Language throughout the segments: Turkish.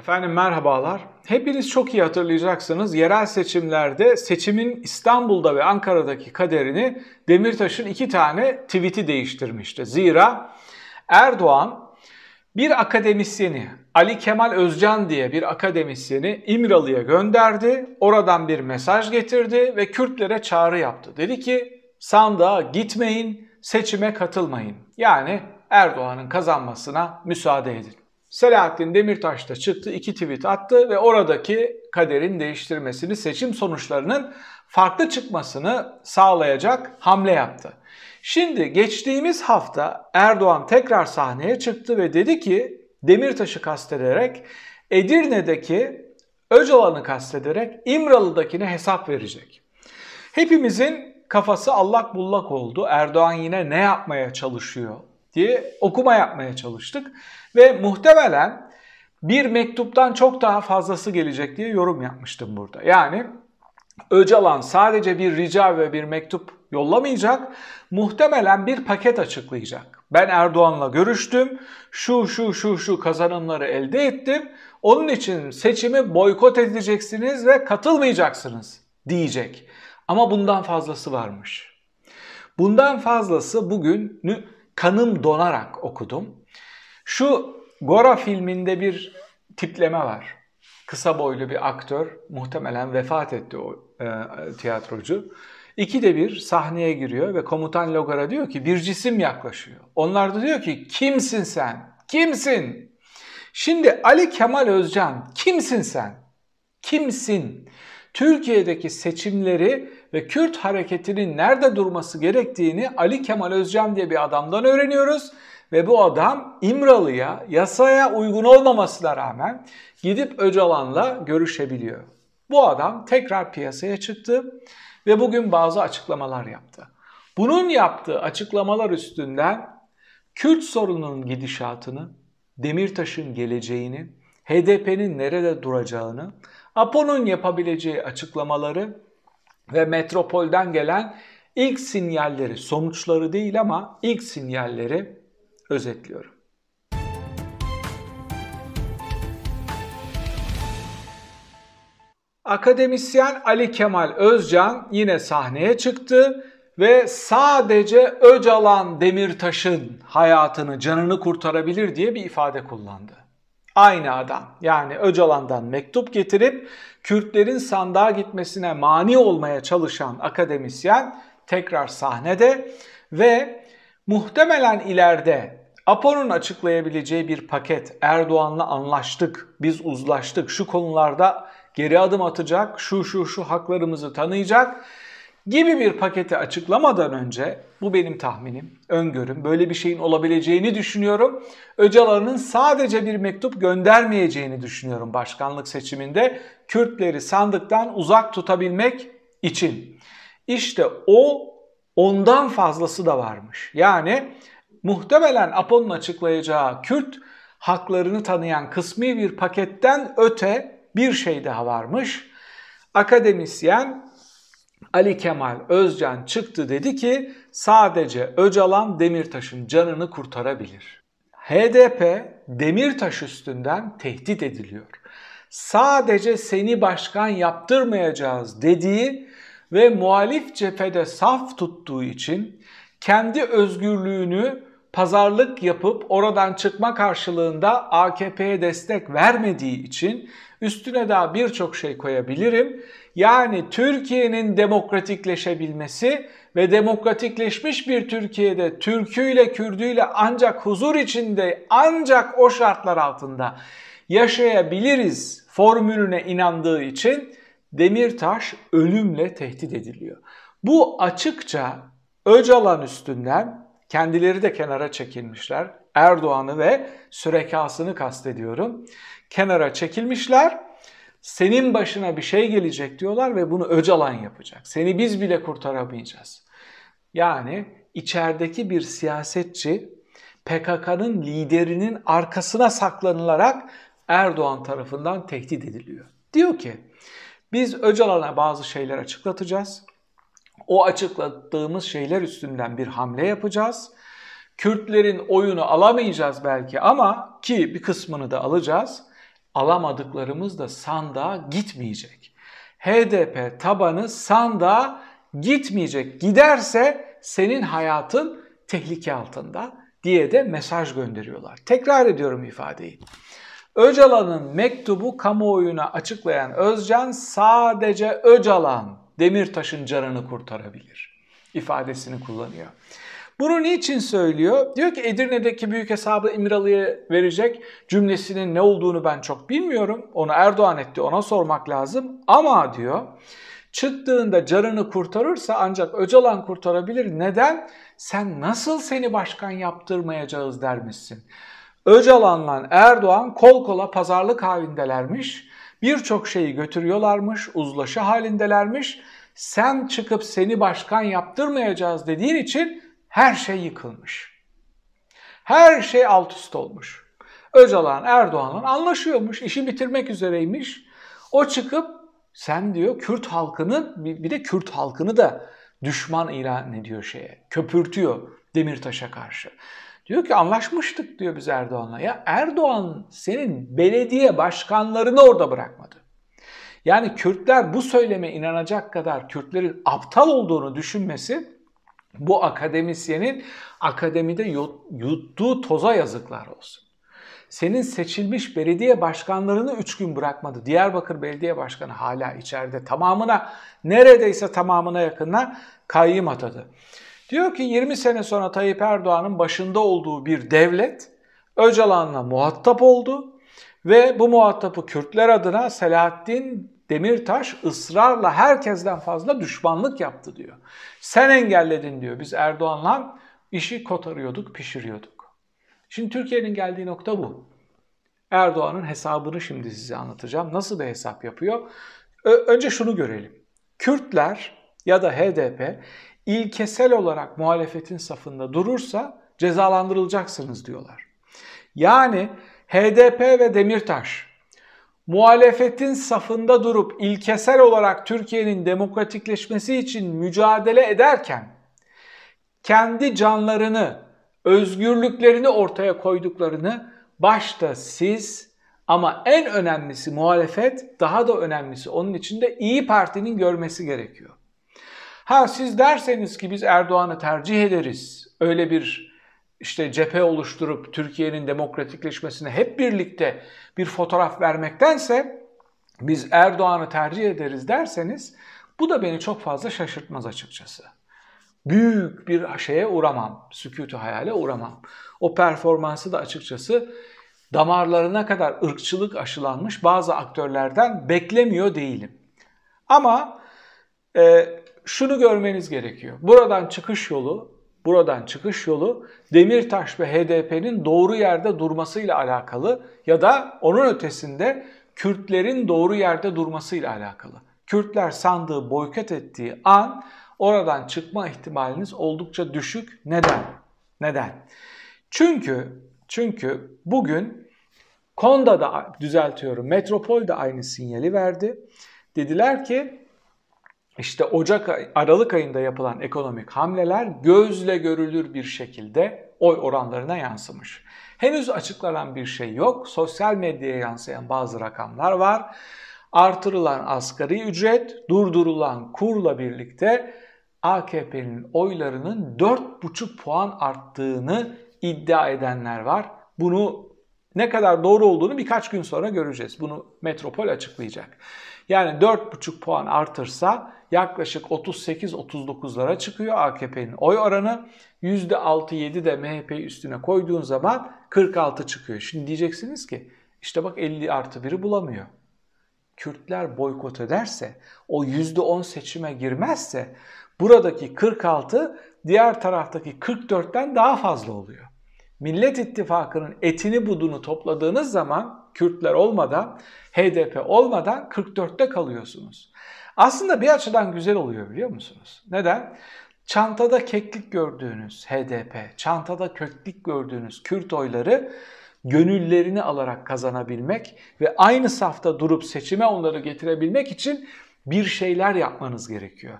Efendim merhabalar. Hepiniz çok iyi hatırlayacaksınız. Yerel seçimlerde seçimin İstanbul'da ve Ankara'daki kaderini Demirtaş'ın iki tane tweet'i değiştirmişti. Zira Erdoğan bir akademisyeni Ali Kemal Özcan diye bir akademisyeni İmralı'ya gönderdi. Oradan bir mesaj getirdi ve Kürtlere çağrı yaptı. Dedi ki sandığa gitmeyin, seçime katılmayın. Yani Erdoğan'ın kazanmasına müsaade edin. Selahattin Demirtaş da çıktı, iki tweet attı ve oradaki kaderin değiştirmesini, seçim sonuçlarının farklı çıkmasını sağlayacak hamle yaptı. Şimdi geçtiğimiz hafta Erdoğan tekrar sahneye çıktı ve dedi ki Demirtaş'ı kastederek Edirne'deki Öcalan'ı kastederek İmralı'dakine hesap verecek. Hepimizin kafası allak bullak oldu. Erdoğan yine ne yapmaya çalışıyor diye okuma yapmaya çalıştık. Ve muhtemelen bir mektuptan çok daha fazlası gelecek diye yorum yapmıştım burada. Yani Öcalan sadece bir rica ve bir mektup yollamayacak, muhtemelen bir paket açıklayacak. Ben Erdoğan'la görüştüm, şu şu şu şu kazanımları elde ettim, onun için seçimi boykot edeceksiniz ve katılmayacaksınız diyecek. Ama bundan fazlası varmış. Bundan fazlası bugün kanım donarak okudum. Şu Gora filminde bir tipleme var. Kısa boylu bir aktör, muhtemelen vefat etti o e, tiyatrocu. İkide bir sahneye giriyor ve komutan Logar'a diyor ki bir cisim yaklaşıyor. Onlar da diyor ki kimsin sen? Kimsin? Şimdi Ali Kemal Özcan kimsin sen? Kimsin? Türkiye'deki seçimleri ve Kürt hareketinin nerede durması gerektiğini Ali Kemal Özcan diye bir adamdan öğreniyoruz. Ve bu adam İmralı'ya yasaya uygun olmamasına rağmen gidip Öcalan'la görüşebiliyor. Bu adam tekrar piyasaya çıktı ve bugün bazı açıklamalar yaptı. Bunun yaptığı açıklamalar üstünden Kürt sorununun gidişatını, Demirtaş'ın geleceğini, HDP'nin nerede duracağını, APO'nun yapabileceği açıklamaları ve metropolden gelen ilk sinyalleri, sonuçları değil ama ilk sinyalleri özetliyorum. Akademisyen Ali Kemal Özcan yine sahneye çıktı ve sadece Öcalan Demirtaş'ın hayatını, canını kurtarabilir diye bir ifade kullandı. Aynı adam. Yani Öcalan'dan mektup getirip Kürtlerin sandığa gitmesine mani olmaya çalışan akademisyen tekrar sahnede ve muhtemelen ileride Apo'nun açıklayabileceği bir paket Erdoğan'la anlaştık, biz uzlaştık, şu konularda geri adım atacak, şu şu şu haklarımızı tanıyacak gibi bir paketi açıklamadan önce bu benim tahminim, öngörüm. Böyle bir şeyin olabileceğini düşünüyorum. Öcalan'ın sadece bir mektup göndermeyeceğini düşünüyorum başkanlık seçiminde Kürtleri sandıktan uzak tutabilmek için. İşte o ondan fazlası da varmış. Yani muhtemelen Apo'nun açıklayacağı Kürt haklarını tanıyan kısmi bir paketten öte bir şey daha varmış. Akademisyen Ali Kemal Özcan çıktı dedi ki sadece Öcalan Demirtaş'ın canını kurtarabilir. HDP Demirtaş üstünden tehdit ediliyor. Sadece seni başkan yaptırmayacağız dediği ve muhalif cephede saf tuttuğu için kendi özgürlüğünü pazarlık yapıp oradan çıkma karşılığında AKP'ye destek vermediği için üstüne daha birçok şey koyabilirim. Yani Türkiye'nin demokratikleşebilmesi ve demokratikleşmiş bir Türkiye'de Türküyle Kürdüyle ancak huzur içinde ancak o şartlar altında yaşayabiliriz formülüne inandığı için Demirtaş ölümle tehdit ediliyor. Bu açıkça Öcalan üstünden kendileri de kenara çekilmişler. Erdoğan'ı ve sürekasını kastediyorum. Kenara çekilmişler. Senin başına bir şey gelecek diyorlar ve bunu Öcalan yapacak. Seni biz bile kurtaramayacağız. Yani içerideki bir siyasetçi PKK'nın liderinin arkasına saklanılarak Erdoğan tarafından tehdit ediliyor. Diyor ki biz Öcalan'a bazı şeyler açıklatacağız. O açıklattığımız şeyler üstünden bir hamle yapacağız. Kürtlerin oyunu alamayacağız belki ama ki bir kısmını da alacağız. Alamadıklarımız da sandığa gitmeyecek. HDP tabanı sandığa gitmeyecek. Giderse senin hayatın tehlike altında diye de mesaj gönderiyorlar. Tekrar ediyorum ifadeyi. Öcalan'ın mektubu kamuoyuna açıklayan Özcan sadece Öcalan Demirtaş'ın canını kurtarabilir ifadesini kullanıyor. Bunu niçin söylüyor? Diyor ki Edirne'deki büyük hesabı İmralı'ya verecek cümlesinin ne olduğunu ben çok bilmiyorum. Onu Erdoğan etti ona sormak lazım. Ama diyor çıktığında canını kurtarırsa ancak Öcalan kurtarabilir. Neden? Sen nasıl seni başkan yaptırmayacağız dermişsin. Öcalan'la Erdoğan kol kola pazarlık halindelermiş. Birçok şeyi götürüyorlarmış, uzlaşı halindelermiş. Sen çıkıp seni başkan yaptırmayacağız dediğin için her şey yıkılmış. Her şey alt üst olmuş. Öcalan Erdoğan'la anlaşıyormuş, işi bitirmek üzereymiş. O çıkıp sen diyor Kürt halkını bir de Kürt halkını da düşman ilan ediyor şeye. Köpürtüyor Demirtaş'a karşı. Diyor ki anlaşmıştık diyor biz Erdoğan'la. Ya Erdoğan senin belediye başkanlarını orada bırakmadı. Yani Kürtler bu söyleme inanacak kadar Kürtlerin aptal olduğunu düşünmesi bu akademisyenin akademide yuttuğu toza yazıklar olsun. Senin seçilmiş belediye başkanlarını 3 gün bırakmadı. Diyarbakır Belediye Başkanı hala içeride tamamına neredeyse tamamına yakınına kayyım atadı. Diyor ki 20 sene sonra Tayyip Erdoğan'ın başında olduğu bir devlet Öcalan'la muhatap oldu ve bu muhatabı Kürtler adına Selahattin Demirtaş ısrarla herkesten fazla düşmanlık yaptı diyor. Sen engelledin diyor. Biz Erdoğan'la işi kotarıyorduk, pişiriyorduk. Şimdi Türkiye'nin geldiği nokta bu. Erdoğan'ın hesabını şimdi size anlatacağım. Nasıl bir hesap yapıyor? Önce şunu görelim. Kürtler ya da HDP ilkesel olarak muhalefetin safında durursa cezalandırılacaksınız diyorlar. Yani HDP ve Demirtaş muhalefetin safında durup ilkesel olarak Türkiye'nin demokratikleşmesi için mücadele ederken kendi canlarını, özgürlüklerini ortaya koyduklarını başta siz ama en önemlisi muhalefet, daha da önemlisi onun içinde İyi Parti'nin görmesi gerekiyor. Ha siz derseniz ki biz Erdoğan'ı tercih ederiz. Öyle bir işte cephe oluşturup Türkiye'nin demokratikleşmesine hep birlikte bir fotoğraf vermektense biz Erdoğan'ı tercih ederiz derseniz bu da beni çok fazla şaşırtmaz açıkçası. Büyük bir şeye uğramam, sükutu hayale uğramam. O performansı da açıkçası damarlarına kadar ırkçılık aşılanmış bazı aktörlerden beklemiyor değilim. Ama e, şunu görmeniz gerekiyor. Buradan çıkış yolu, buradan çıkış yolu Demirtaş ve HDP'nin doğru yerde durmasıyla alakalı ya da onun ötesinde Kürtlerin doğru yerde durmasıyla alakalı. Kürtler sandığı boykot ettiği an oradan çıkma ihtimaliniz oldukça düşük. Neden? Neden? Çünkü çünkü bugün Konda da düzeltiyorum. Metropol de aynı sinyali verdi. Dediler ki işte Ocak Aralık ayında yapılan ekonomik hamleler gözle görülür bir şekilde oy oranlarına yansımış. Henüz açıklanan bir şey yok. Sosyal medyaya yansıyan bazı rakamlar var. Artırılan asgari ücret, durdurulan kurla birlikte AKP'nin oylarının 4,5 puan arttığını iddia edenler var. Bunu ne kadar doğru olduğunu birkaç gün sonra göreceğiz. Bunu Metropol açıklayacak. Yani 4,5 puan artırsa yaklaşık 38-39'lara çıkıyor AKP'nin oy oranı. %6-7 de MHP üstüne koyduğun zaman 46 çıkıyor. Şimdi diyeceksiniz ki işte bak 50 artı 1'i bulamıyor. Kürtler boykot ederse, o %10 seçime girmezse buradaki 46 diğer taraftaki 44'ten daha fazla oluyor. Millet İttifakı'nın etini budunu topladığınız zaman Kürtler olmadan, HDP olmadan 44'te kalıyorsunuz. Aslında bir açıdan güzel oluyor biliyor musunuz? Neden? Çantada keklik gördüğünüz HDP, çantada köklik gördüğünüz Kürt oyları gönüllerini alarak kazanabilmek ve aynı safta durup seçime onları getirebilmek için bir şeyler yapmanız gerekiyor.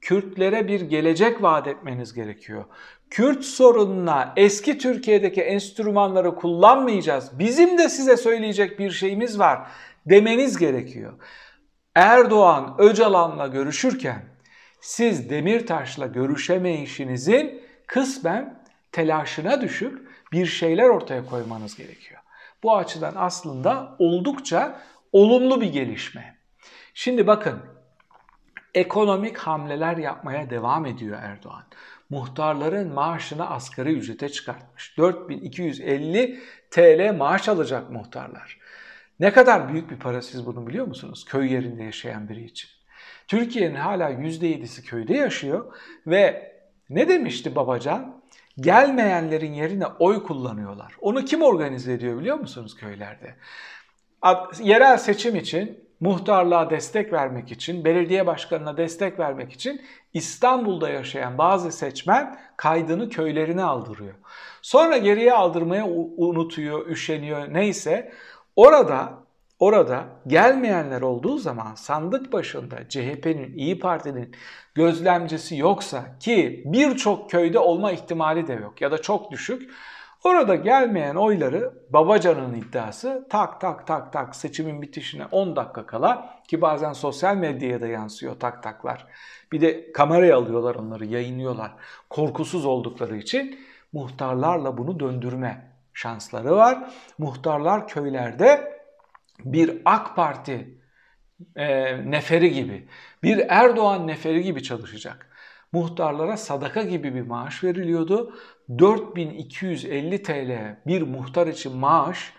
Kürtlere bir gelecek vaat etmeniz gerekiyor. Kürt sorununa eski Türkiye'deki enstrümanları kullanmayacağız. Bizim de size söyleyecek bir şeyimiz var demeniz gerekiyor. Erdoğan Öcalan'la görüşürken siz Demirtaş'la görüşemeyişinizin kısmen telaşına düşüp bir şeyler ortaya koymanız gerekiyor. Bu açıdan aslında oldukça olumlu bir gelişme. Şimdi bakın ekonomik hamleler yapmaya devam ediyor Erdoğan. Muhtarların maaşını asgari ücrete çıkartmış. 4250 TL maaş alacak muhtarlar. Ne kadar büyük bir para siz bunu biliyor musunuz? Köy yerinde yaşayan biri için. Türkiye'nin hala %7'si köyde yaşıyor ve ne demişti Babacan? Gelmeyenlerin yerine oy kullanıyorlar. Onu kim organize ediyor biliyor musunuz köylerde? Yerel seçim için, muhtarlığa destek vermek için, belediye başkanına destek vermek için İstanbul'da yaşayan bazı seçmen kaydını köylerine aldırıyor. Sonra geriye aldırmaya unutuyor, üşeniyor neyse. Orada orada gelmeyenler olduğu zaman sandık başında CHP'nin, İyi Parti'nin gözlemcisi yoksa ki birçok köyde olma ihtimali de yok ya da çok düşük. Orada gelmeyen oyları Babacan'ın iddiası tak tak tak tak seçimin bitişine 10 dakika kala ki bazen sosyal medyaya da yansıyor tak taklar. Bir de kameraya alıyorlar onları yayınlıyorlar. Korkusuz oldukları için muhtarlarla bunu döndürme şansları var. Muhtarlar köylerde bir AK Parti e, neferi gibi, bir Erdoğan neferi gibi çalışacak. Muhtarlara sadaka gibi bir maaş veriliyordu. 4250 TL bir muhtar için maaş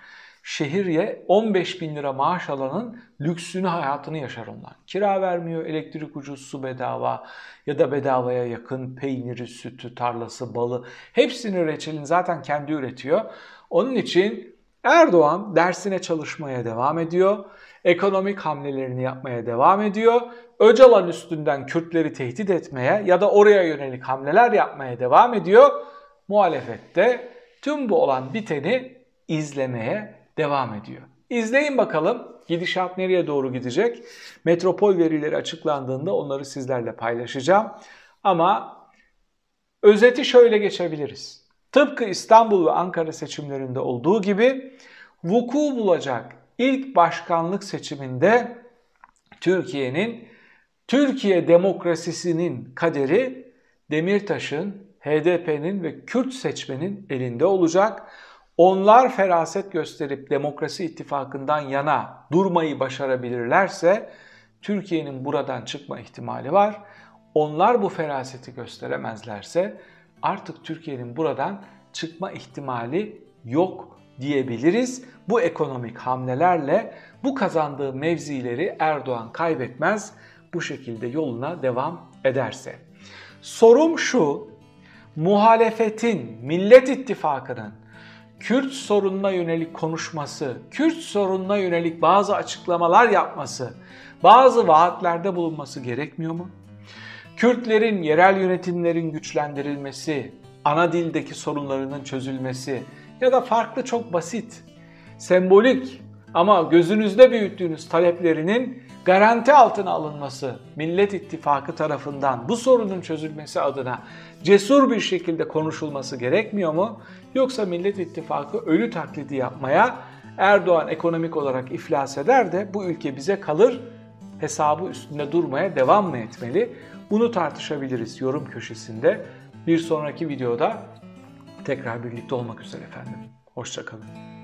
şehirye 15 bin lira maaş alanın lüksünü hayatını yaşar onlar. Kira vermiyor, elektrik ucuz, su bedava ya da bedavaya yakın peyniri, sütü, tarlası, balı hepsini reçelin zaten kendi üretiyor. Onun için Erdoğan dersine çalışmaya devam ediyor. Ekonomik hamlelerini yapmaya devam ediyor. Öcalan üstünden Kürtleri tehdit etmeye ya da oraya yönelik hamleler yapmaya devam ediyor. Muhalefette tüm bu olan biteni izlemeye devam ediyor. İzleyin bakalım gidişat nereye doğru gidecek. Metropol verileri açıklandığında onları sizlerle paylaşacağım. Ama özeti şöyle geçebiliriz. Tıpkı İstanbul ve Ankara seçimlerinde olduğu gibi vuku bulacak ilk başkanlık seçiminde Türkiye'nin Türkiye demokrasisinin kaderi Demirtaş'ın, HDP'nin ve Kürt seçmenin elinde olacak. Onlar feraset gösterip demokrasi ittifakından yana durmayı başarabilirlerse Türkiye'nin buradan çıkma ihtimali var. Onlar bu feraseti gösteremezlerse artık Türkiye'nin buradan çıkma ihtimali yok diyebiliriz. Bu ekonomik hamlelerle bu kazandığı mevzileri Erdoğan kaybetmez bu şekilde yoluna devam ederse. Sorum şu, muhalefetin, Millet İttifakı'nın Kürt sorununa yönelik konuşması, Kürt sorununa yönelik bazı açıklamalar yapması, bazı vaatlerde bulunması gerekmiyor mu? Kürtlerin yerel yönetimlerin güçlendirilmesi, ana dildeki sorunlarının çözülmesi ya da farklı çok basit, sembolik ama gözünüzde büyüttüğünüz taleplerinin garanti altına alınması Millet İttifakı tarafından bu sorunun çözülmesi adına cesur bir şekilde konuşulması gerekmiyor mu? Yoksa Millet İttifakı ölü taklidi yapmaya Erdoğan ekonomik olarak iflas eder de bu ülke bize kalır hesabı üstünde durmaya devam mı etmeli? Bunu tartışabiliriz yorum köşesinde. Bir sonraki videoda tekrar birlikte olmak üzere efendim. Hoşçakalın.